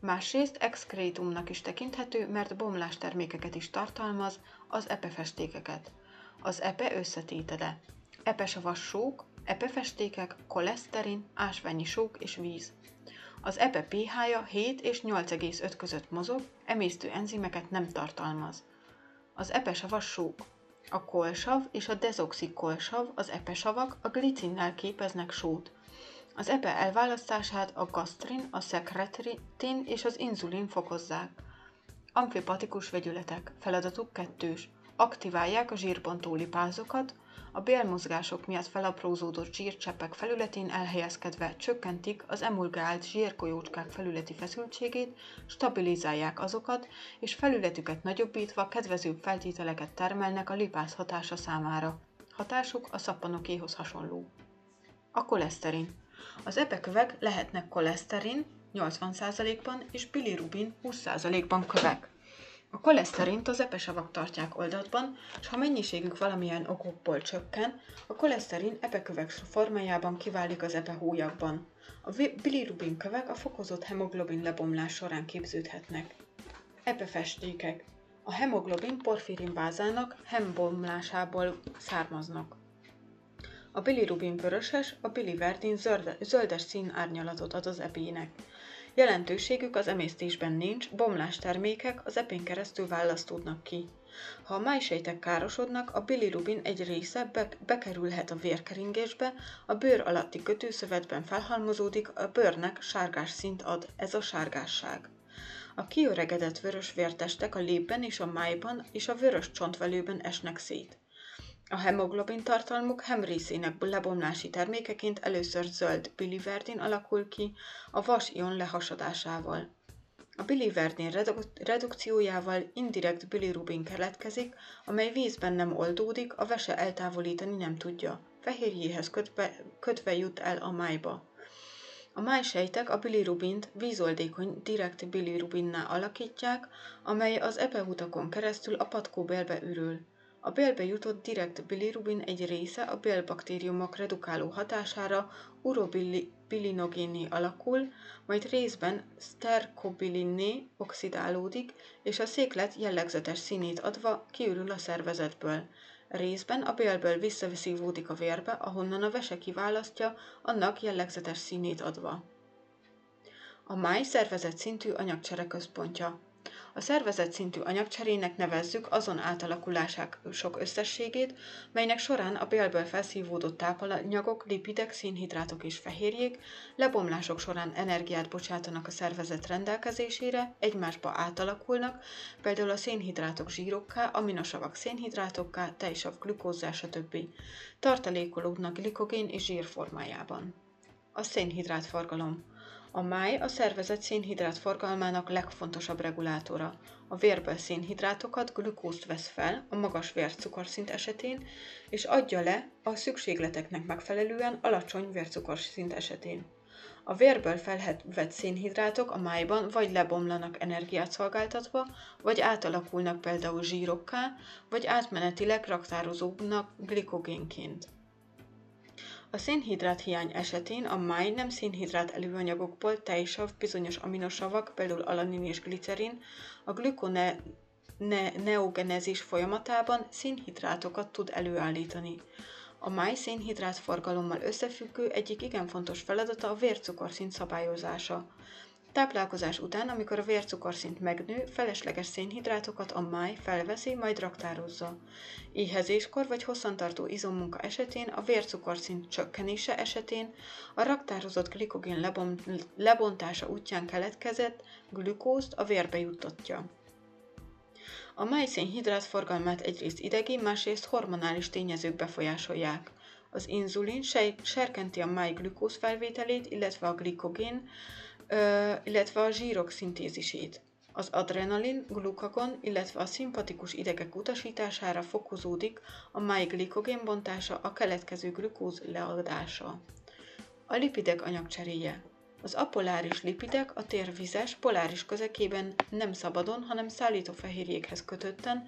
Speaker 1: Másrészt exkrétumnak is tekinthető, mert bomlástermékeket is tartalmaz, az epefestékeket. Az epe összetétele. Epesavas sók, epefestékek, koleszterin, ásványi sók és víz. Az epe pH-ja 7 és 8,5 között mozog, emésztő enzimeket nem tartalmaz. Az epesavas sók. A kolsav és a dezoxikolsav, az epesavak a glicinnel képeznek sót. Az epe elválasztását a gastrin, a szekretin és az inzulin fokozzák. Amfipatikus vegyületek. Feladatuk kettős aktiválják a zsírbontó lipázokat, a bélmozgások miatt felaprózódott zsírcseppek felületén elhelyezkedve csökkentik az emulgált zsírkolyócskák felületi feszültségét, stabilizálják azokat, és felületüket nagyobbítva kedvezőbb feltételeket termelnek a lipáz hatása számára. Hatásuk a szappanokéhoz hasonló. A koleszterin. Az ebekövek lehetnek koleszterin 80%-ban és bilirubin 20%-ban kövek. A koleszterint az epesavak tartják oldatban, és ha mennyiségük valamilyen okokból csökken, a koleszterin epekövek formájában kiválik az epehólyagban. A bilirubin kövek a fokozott hemoglobin lebomlás során képződhetnek. Epefestékek. A hemoglobin porfirin bázának hembomlásából származnak. A bilirubin vöröses, a biliverdin zöldes szín árnyalatot ad az epének. Jelentőségük az emésztésben nincs, bomlás termékek az epén keresztül választódnak ki. Ha a májsejtek károsodnak, a bilirubin egy része be- bekerülhet a vérkeringésbe, a bőr alatti kötőszövetben felhalmozódik, a bőrnek sárgás szint ad, ez a sárgásság. A kiöregedett vörös vértestek a lépben és a májban és a vörös csontvelőben esnek szét. A hemoglobin tartalmuk hemrészének lebomlási termékeként először zöld biliverdin alakul ki a vas-ion lehasadásával. A biliverdin reduk- redukciójával indirekt bilirubin keletkezik, amely vízben nem oldódik, a vese eltávolítani nem tudja. Fehérjéhez kötve, kötve jut el a májba. A májsejtek a bilirubint vízoldékony direkt bilirubinná alakítják, amely az epeutakon keresztül a patkóbélbe ürül. A bélbe jutott direkt bilirubin egy része a bélbaktériumok redukáló hatására urobilinogénné alakul, majd részben sterkobilinné oxidálódik, és a széklet jellegzetes színét adva kiürül a szervezetből. Részben a bélből visszaszívódik a vérbe, ahonnan a vese kiválasztja, annak jellegzetes színét adva. A máj szervezet szintű anyagcsere központja. A szervezet szintű anyagcserének nevezzük azon átalakulásák sok összességét, melynek során a bélből felszívódott tápanyagok, lipidek, szénhidrátok és fehérjék lebomlások során energiát bocsátanak a szervezet rendelkezésére, egymásba átalakulnak, például a szénhidrátok zsírokká, aminosavak szénhidrátokká, tejsav glükózzá, stb. Tartalékolódnak glikogén és zsír formájában. A szénhidrát forgalom. A máj a szervezet szénhidrát forgalmának legfontosabb regulátora. A vérből szénhidrátokat, glükózt vesz fel a magas vércukorszint esetén, és adja le a szükségleteknek megfelelően alacsony vércukorszint esetén. A vérből felvett szénhidrátok a májban vagy lebomlanak energiát szolgáltatva, vagy átalakulnak például zsírokká, vagy átmenetileg raktározódnak glikogénként. A szénhidrát hiány esetén a máj nem szénhidrát előanyagokból tejsav, bizonyos aminosavak, például alanin és glicerin, a glükone ne- neogenezis folyamatában szénhidrátokat tud előállítani. A máj szénhidrát forgalommal összefüggő egyik igen fontos feladata a vércukorszint szabályozása. Táplálkozás után, amikor a vércukorszint megnő, felesleges szénhidrátokat a máj felveszi, majd raktározza. Éhezéskor vagy hosszantartó izommunka esetén, a vércukorszint csökkenése esetén a raktározott glikogén lebon- lebontása útján keletkezett glükózt a vérbe juttatja. A májszénhidrát forgalmát egyrészt idegi, másrészt hormonális tényezők befolyásolják. Az inzulin serkenti a máj glükóz felvételét, illetve a glikogén, illetve a zsírok szintézisét. Az adrenalin, glukagon, illetve a szimpatikus idegek utasítására fokozódik a máj glikogén bontása, a keletkező glükóz leadása. A lipidek anyagcseréje. Az apoláris lipidek a tér vizes, poláris közekében nem szabadon, hanem szállítófehérjékhez kötötten,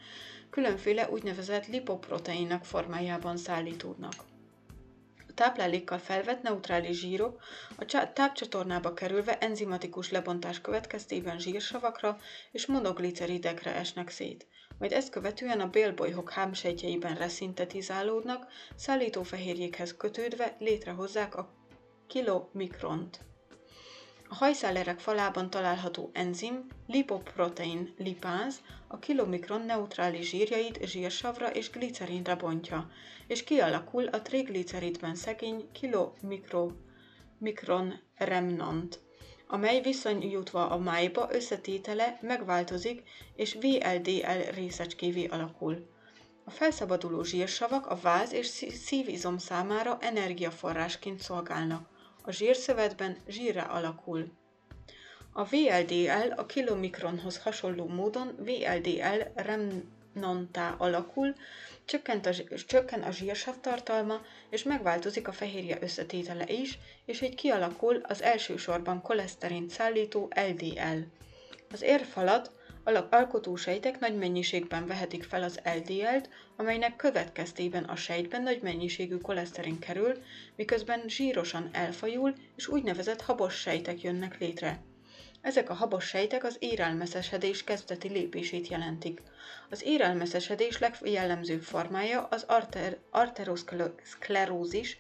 Speaker 1: különféle úgynevezett lipoproteinak formájában szállítódnak táplálékkal felvett neutrális zsírok a tápcsatornába kerülve enzimatikus lebontás következtében zsírsavakra és monogliceridekre esnek szét, majd ezt követően a bélbolyhok hámsejtjeiben reszintetizálódnak, szállítófehérjékhez kötődve létrehozzák a kilomikront. A hajszálerek falában található enzim, lipoprotein lipáz, a kilomikron neutrális zsírjait zsírsavra és glicerinre bontja, és kialakul a trigliceridben szegény kilomikron remnant, amely viszonyítva a májba összetétele megváltozik és VLDL részecskévé alakul. A felszabaduló zsírsavak a váz és szívizom számára energiaforrásként szolgálnak. A zsírszövetben zsírra alakul. A VLDL a kilomikronhoz hasonló módon VLDL remnantá alakul, csökkent a, csökken a zsírsav tartalma, és megváltozik a fehérje összetétele is, és így kialakul az elsősorban koleszterint szállító LDL. Az érfalat alkotósejtek nagy mennyiségben vehetik fel az LDL-t, amelynek következtében a sejtben nagy mennyiségű koleszterin kerül, miközben zsírosan elfajul, és úgynevezett habos sejtek jönnek létre. Ezek a habos sejtek az érelmeszesedés kezdeti lépését jelentik. Az érelmeszesedés legjellemzőbb formája az arter- arteroszklerózis,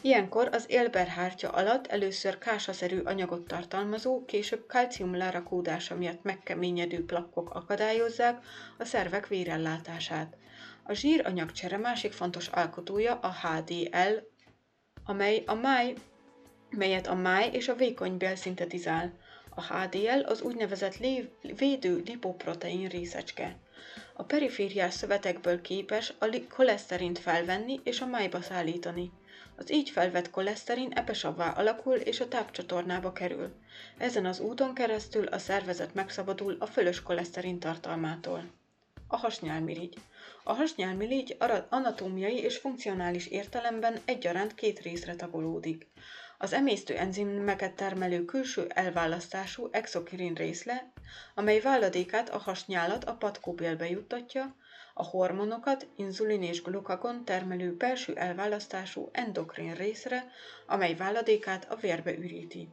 Speaker 1: Ilyenkor az élberhártya alatt először kásaszerű anyagot tartalmazó, később kalcium lerakódása miatt megkeményedő plakkok akadályozzák a szervek vérellátását. A zsíranyagcsere másik fontos alkotója a HDL, amely a máj, melyet a máj és a vékony bél szintetizál. A HDL az úgynevezett védő lipoprotein részecske. A perifériás szövetekből képes a koleszterint felvenni és a májba szállítani. Az így felvett koleszterin epesabbá alakul és a tápcsatornába kerül. Ezen az úton keresztül a szervezet megszabadul a fölös koleszterin tartalmától. A hasnyálmirigy. A hasnyálmirigy anatómiai és funkcionális értelemben egyaránt két részre tagolódik. Az emésztő enzimeket termelő külső elválasztású exokirin részle, amely váladékát a hasnyálat a patkóbélbe juttatja, a hormonokat inzulin és glukagon termelő belső elválasztású endokrin részre, amely váladékát a vérbe üríti.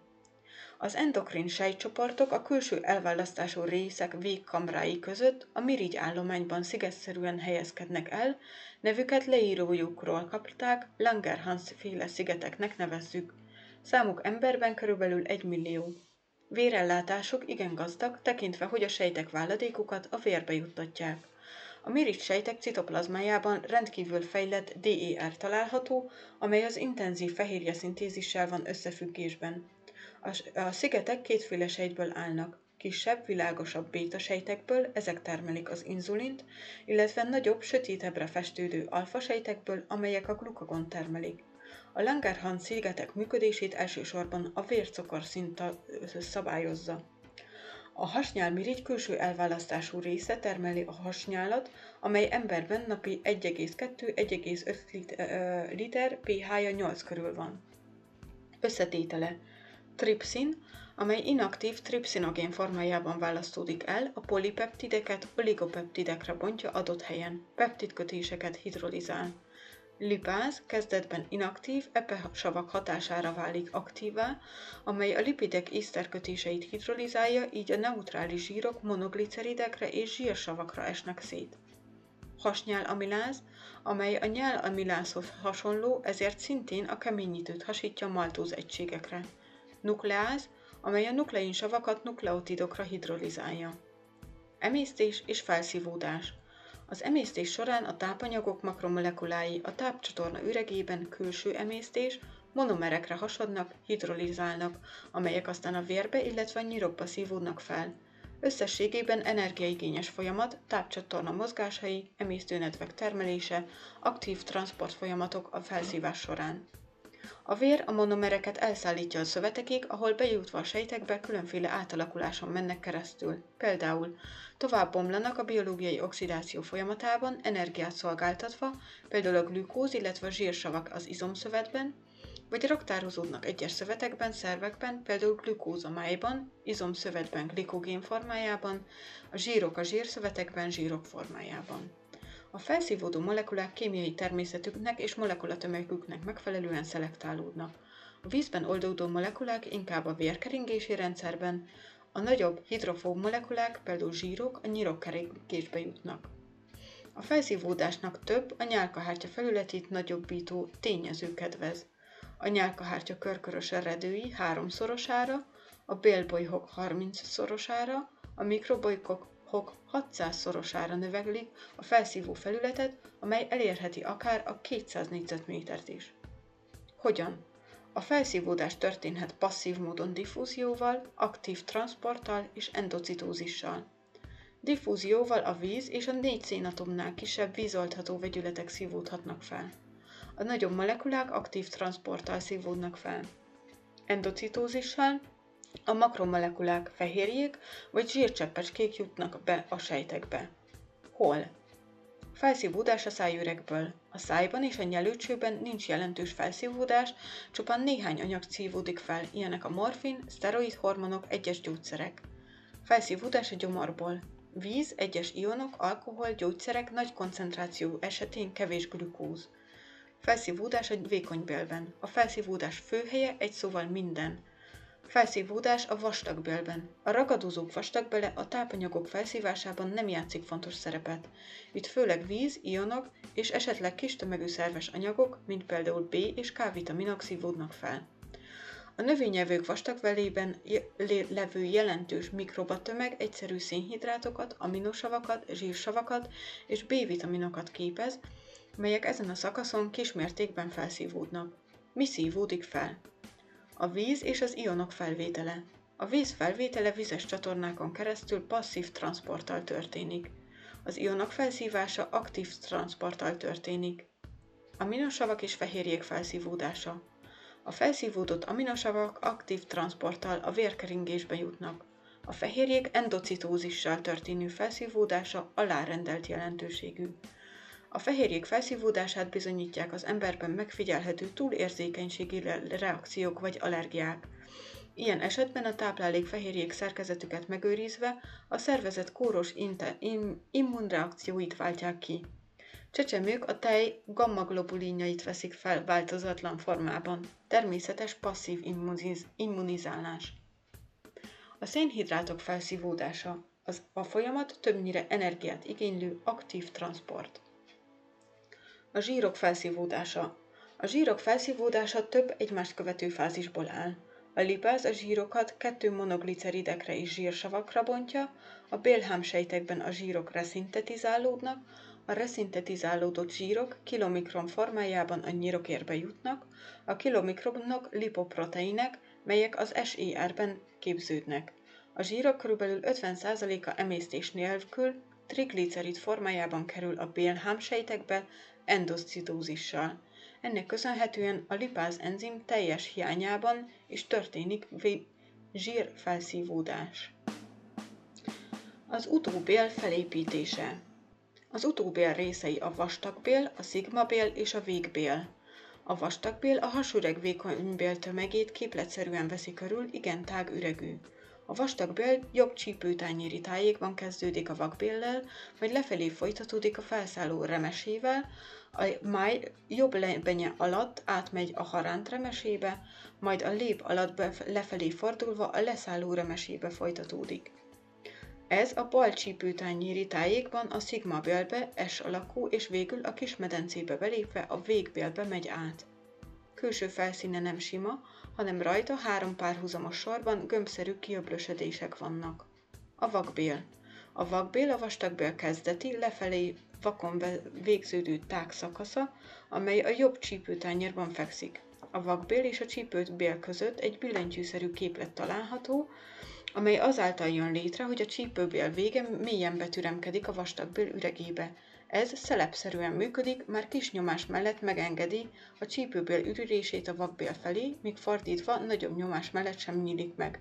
Speaker 1: Az endokrin sejtcsoportok a külső elválasztású részek végkamrái között a mirigy állományban szigetszerűen helyezkednek el, nevüket leírójukról kapták, Langerhans féle szigeteknek nevezzük. Számuk emberben körülbelül egy millió. Vérellátásuk igen gazdag, tekintve, hogy a sejtek váladékukat a vérbe juttatják. A mirigy sejtek citoplazmájában rendkívül fejlett DER található, amely az intenzív fehérje szintézissel van összefüggésben. A, a szigetek kétféle sejtből állnak. Kisebb, világosabb béta sejtekből, ezek termelik az inzulint, illetve nagyobb, sötétebbre festődő alfa sejtekből, amelyek a glukagon termelik. A Langerhans szigetek működését elsősorban a vércukor szint szabályozza. A hasnyálmirigy külső elválasztású része termeli a hasnyálat, amely emberben napi 1,2-1,5 liter pH-ja 8 körül van. Összetétele Tripszin, amely inaktív tripszinogén formájában választódik el, a polipeptideket oligopeptidekre bontja adott helyen, peptidkötéseket hidrolizál. Lipáz kezdetben inaktív, savak hatására válik aktívá, amely a lipidek észterkötéseit hidrolizálja, így a neutrális zsírok monogliceridekre és zsírsavakra esnek szét. Hasnyál amiláz, amely a nyál amilázhoz hasonló, ezért szintén a keményítőt hasítja maltóz egységekre. Nukleáz, amely a nukleinsavakat nukleotidokra hidrolizálja. Emésztés és felszívódás – az emésztés során a tápanyagok makromolekulái a tápcsatorna üregében külső emésztés, monomerekre hasadnak, hidrolizálnak, amelyek aztán a vérbe, illetve a nyirokba szívódnak fel. Összességében energiaigényes folyamat, tápcsatorna mozgásai, emésztőnedvek termelése, aktív transport folyamatok a felszívás során. A vér a monomereket elszállítja a szövetekig, ahol bejutva a sejtekbe különféle átalakuláson mennek keresztül. Például tovább bomlanak a biológiai oxidáció folyamatában, energiát szolgáltatva, például a glükóz, illetve a zsírsavak az izomszövetben, vagy raktározódnak egyes szövetekben, szervekben, például glükóz a májban, izomszövetben glikogén formájában, a zsírok a zsírszövetekben zsírok formájában. A felszívódó molekulák kémiai természetüknek és molekulatömegüknek megfelelően szelektálódnak. A vízben oldódó molekulák inkább a vérkeringési rendszerben, a nagyobb hidrofób molekulák, például zsírok, a nyirokkeringésbe jutnak. A felszívódásnak több, a nyálkahártya felületét nagyobbító tényező kedvez. A nyálkahártya körkörös eredői háromszorosára, a bélbolyhok 30-szorosára, a mikrobolykok hok 600-szorosára növeglik a felszívó felületet, amely elérheti akár a 200 négyzetmétert is. Hogyan? A felszívódás történhet passzív módon diffúzióval, aktív transporttal és endocitózissal. Diffúzióval a víz és a négy szénatomnál kisebb vízoltható vegyületek szívódhatnak fel. A nagyobb molekulák aktív transporttal szívódnak fel. Endocitózissal a makromolekulák fehérjék vagy zsírcseppecskék jutnak be a sejtekbe. Hol? Felszívódás a szájüregből. A szájban és a nyelőcsőben nincs jelentős felszívódás, csupán néhány anyag szívódik fel, ilyenek a morfin, szteroid hormonok, egyes gyógyszerek. Felszívódás a gyomorból. Víz, egyes ionok, alkohol, gyógyszerek nagy koncentráció esetén kevés glükóz. Felszívódás a vékonybélben. A felszívódás főhelye egy szóval minden. Felszívódás a vastagbélben. A ragadozók vastagbele a tápanyagok felszívásában nem játszik fontos szerepet. Itt főleg víz, ionok és esetleg kis tömegű szerves anyagok, mint például B és K vitaminok szívódnak fel. A növényevők vastagvelében levő jelentős mikrobatömeg egyszerű szénhidrátokat, aminosavakat, zsírsavakat és B-vitaminokat képez, melyek ezen a szakaszon kismértékben felszívódnak. Mi szívódik fel? A víz és az ionok felvétele. A víz felvétele vizes csatornákon keresztül passzív transporttal történik. Az ionok felszívása aktív transporttal történik. Aminosavak és fehérjék felszívódása. A felszívódott aminosavak aktív transporttal a vérkeringésbe jutnak. A fehérjék endocitózissal történő felszívódása alárendelt jelentőségű. A fehérjék felszívódását bizonyítják az emberben megfigyelhető túlérzékenységi reakciók vagy allergiák. Ilyen esetben a táplálék fehérjék szerkezetüket megőrizve a szervezet kóros im- immunreakcióit váltják ki. Csecsemők a tej gamma-globulinjait veszik fel változatlan formában. Természetes passzív immuniz- immunizálás. A szénhidrátok felszívódása. Az, a folyamat többnyire energiát igénylő aktív transport. A zsírok felszívódása. A zsírok felszívódása több egymást követő fázisból áll. A lipáz a zsírokat kettő monogliceridekre és zsírsavakra bontja, a bélhámsejtekben a zsírok reszintetizálódnak, a reszintetizálódott zsírok kilomikron formájában a nyirokérbe jutnak, a kilomikronok lipoproteinek, melyek az SER-ben képződnek. A zsírok kb. 50%-a emésztés nélkül triglicerid formájában kerül a bélhámsejtekbe endocytózissal. Ennek köszönhetően a lipáz enzim teljes hiányában is történik zsírfelszívódás. Az utóbél felépítése Az utóbél részei a vastagbél, a szigmabél és a végbél. A vastagbél a hasüreg vékonybél tömegét képletszerűen veszi körül, igen tág üregű. A vastag bél jobb csípőtányéri tájékban kezdődik a vakbéllel, majd lefelé folytatódik a felszálló remesével, a máj jobb lebenye alatt átmegy a haránt remesébe, majd a lép alatt lefelé fordulva a leszálló remesébe folytatódik. Ez a bal csípőtányéri tájékban a szigma bélbe, S alakú, és végül a kis medencébe belépve a végbélbe megy át. Külső felszíne nem sima, hanem rajta három párhuzamos sorban gömbszerű kiöblösödések vannak. A vakbél. A vakbél a vastagbél kezdeti, lefelé vakon végződő tág szakasza, amely a jobb csípőtányérban fekszik. A vakbél és a csípőbél között egy billentyűszerű képlet található, amely azáltal jön létre, hogy a csípőbél vége mélyen betüremkedik a vastagbél üregébe, ez szelepszerűen működik, már kis nyomás mellett megengedi a csípőbél ürülését a vakbél felé, míg fordítva nagyobb nyomás mellett sem nyílik meg.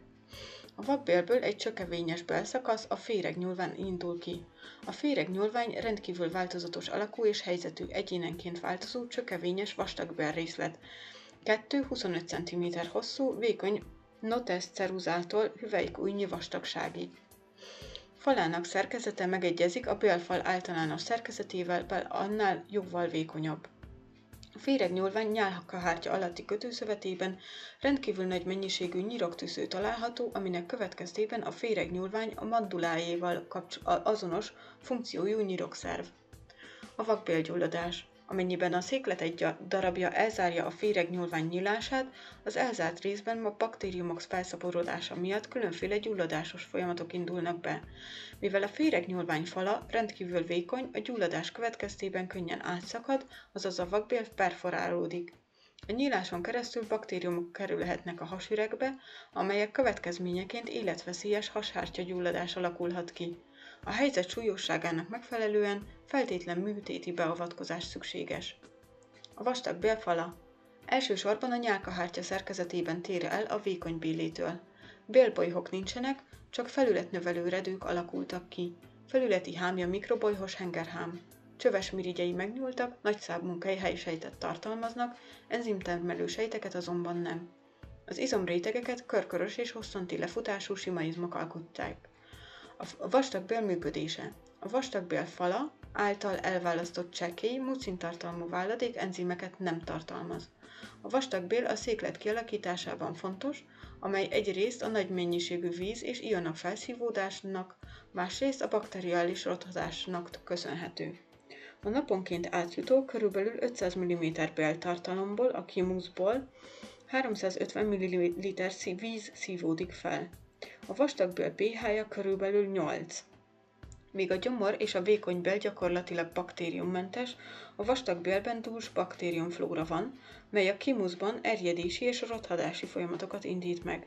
Speaker 1: A vakbélből egy csökevényes belszakasz, a féregnyúlvány indul ki. A féregnyúlvány rendkívül változatos alakú és helyzetű egyénenként változó csökevényes vastagbél részlet. 2-25 cm hosszú, vékony notes ceruzától hüvelykújnyi vastagságig. Falának szerkezete megegyezik a bélfal általános szerkezetével, bel annál jóval vékonyabb. A féregnyúlvány nyálkahártya alatti kötőszövetében rendkívül nagy mennyiségű nyiroktűző található, aminek következtében a féregnyúlvány a mandulájéval azonos funkciójú nyirokszerv. A vakbélgyulladás. Amennyiben a széklet egy darabja elzárja a féreg nyúlvány nyílását, az elzárt részben a baktériumok felszaporodása miatt különféle gyulladásos folyamatok indulnak be. Mivel a féreg nyúlvány fala rendkívül vékony, a gyulladás következtében könnyen átszakad, azaz a vakbél perforálódik. A nyíláson keresztül baktériumok kerülhetnek a hasüregbe, amelyek következményeként életveszélyes hashártya gyulladás alakulhat ki. A helyzet súlyosságának megfelelően feltétlen műtéti beavatkozás szükséges. A vastag bélfala elsősorban a nyálkahártya szerkezetében tér el a vékony bélétől. Bélbolyhok nincsenek, csak felületnövelő redők alakultak ki. Felületi hámja mikrobolyhos hengerhám. Csöves mirigyei megnyúltak, nagy számú helysejtet tartalmaznak, enzimtermelő sejteket azonban nem. Az izomrétegeket körkörös és hosszanti lefutású sima izmok alkották. A vastagbél működése. A vastagbél fala által elválasztott csekély, mucintartalmú váladék enzimeket nem tartalmaz. A vastagbél a széklet kialakításában fontos, amely egyrészt a nagy mennyiségű víz és ionok felszívódásnak, másrészt a bakteriális rothadásnak köszönhető. A naponként átjutó körülbelül 500 mm béltartalomból, a kimuszból 350 ml víz szívódik fel. A vastagbél pH-ja körülbelül 8. Míg a gyomor és a vékony bél gyakorlatilag baktériummentes, a vastagbélben dús baktériumflóra van, mely a kimuszban erjedési és rothadási folyamatokat indít meg.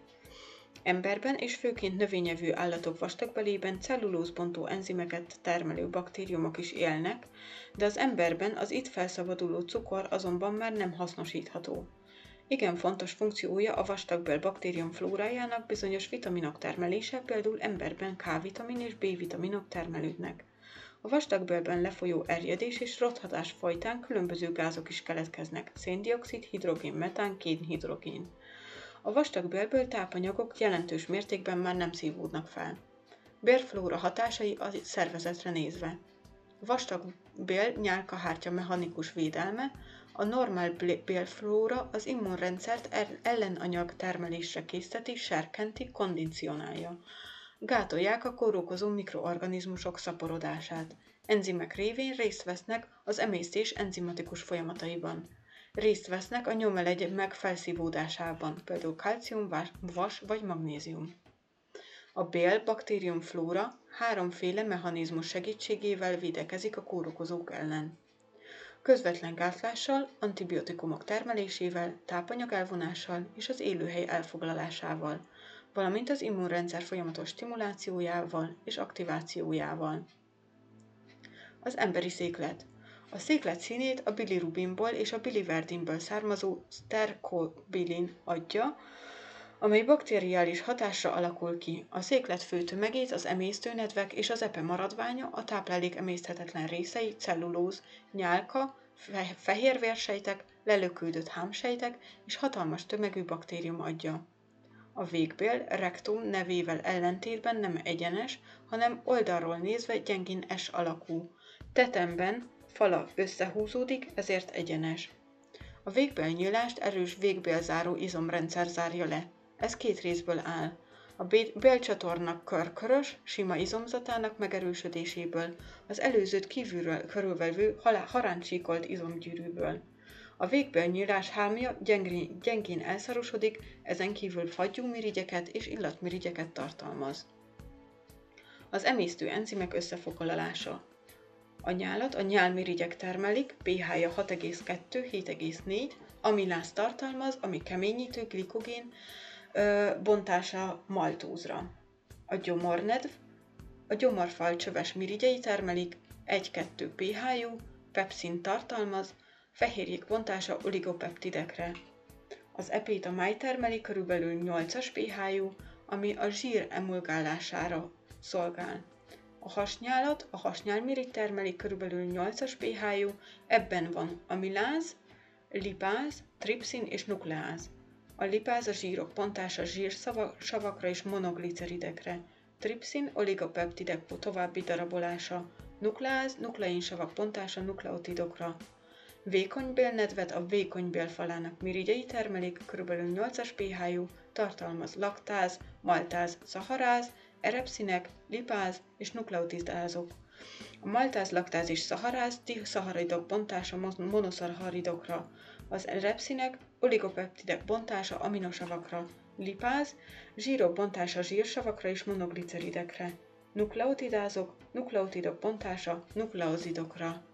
Speaker 1: Emberben és főként növényevő állatok vastagbelében cellulózbontó enzimeket termelő baktériumok is élnek, de az emberben az itt felszabaduló cukor azonban már nem hasznosítható. Igen fontos funkciója a vastagbél baktérium flórájának bizonyos vitaminok termelése, például emberben K-vitamin és B-vitaminok termelődnek. A vastagbélben lefolyó erjedés és rothadás folytán különböző gázok is keletkeznek, széndiokszid, hidrogén, metán, kénhidrogén. A vastagbélből tápanyagok jelentős mértékben már nem szívódnak fel. Bélflóra hatásai a szervezetre nézve. Vastag bél nyálkahártya mechanikus védelme, a normál bélflóra az immunrendszert ellenanyag termelésre készteti, serkenti, kondicionálja. Gátolják a kórokozó mikroorganizmusok szaporodását. Enzimek révén részt vesznek az emésztés enzimatikus folyamataiban. Részt vesznek a nyomelegy meg felszívódásában, például kalcium, vas vagy magnézium. A bél baktériumflóra háromféle mechanizmus segítségével védekezik a kórokozók ellen közvetlen gászlással, antibiotikumok termelésével, tápanyag elvonással és az élőhely elfoglalásával, valamint az immunrendszer folyamatos stimulációjával és aktivációjával. Az emberi széklet. A széklet színét a bilirubinból és a biliverdinből származó stercobilin adja, amely bakteriális hatásra alakul ki. A széklet fő tömegét az emésztőnedvek és az epe maradványa, a táplálék emészthetetlen részei, cellulóz, nyálka, fehérvérsejtek, lelökődött hámsejtek és hatalmas tömegű baktérium adja. A végbél rektum nevével ellentétben nem egyenes, hanem oldalról nézve gyengén S alakú. Tetemben fala összehúzódik, ezért egyenes. A végbél nyílást erős végbélzáró izomrendszer zárja le. Ez két részből áll. A bélcsatornak körkörös, sima izomzatának megerősödéséből, az előzőt kívülről körülvevő haráncsíkolt izomgyűrűből. A végbél nyílás hámja gyengén, gyengén elszarosodik, ezen kívül fagyúmirigyeket és illatmirigyeket tartalmaz. Az emésztő enzimek összefoglalása. A nyálat a nyálmirigyek termelik, pH-ja 6,2-7,4, amiláz tartalmaz, ami keményítő glikogén, bontása maltózra. A gyomornedv, a gyomorfal csöves mirigyei termelik, 1-2 pH-jú, pepszin tartalmaz, fehérjék bontása oligopeptidekre. Az epét a máj termeli körülbelül 8-as pH-jú, ami a zsír emulgálására szolgál. A hasnyálat, a hasnyálmirigy termeli körülbelül 8-as pH-jú, ebben van amiláz, lipáz, tripszin és nukleáz. A lipáz a zsírok pontása zsírsavakra és monogliceridekre, tripszin, oligopeptidek további darabolása, nukleáz, nukleinsavak pontása nukleotidokra. Vékony bélnedvet a vékony bélfalának mirigyei termelik, kb. 8-as pH-jú, tartalmaz laktáz, maltáz, szaharáz, erepszinek, lipáz és nukleotidázok. A maltáz, laktáz és szaharáz szaharidok bontása monoszaharidokra, az repszinek, oligopeptidek bontása aminosavakra, lipáz, zsírok bontása zsírsavakra és monogliceridekre, nukleotidázok, nukleotidok bontása nukleozidokra.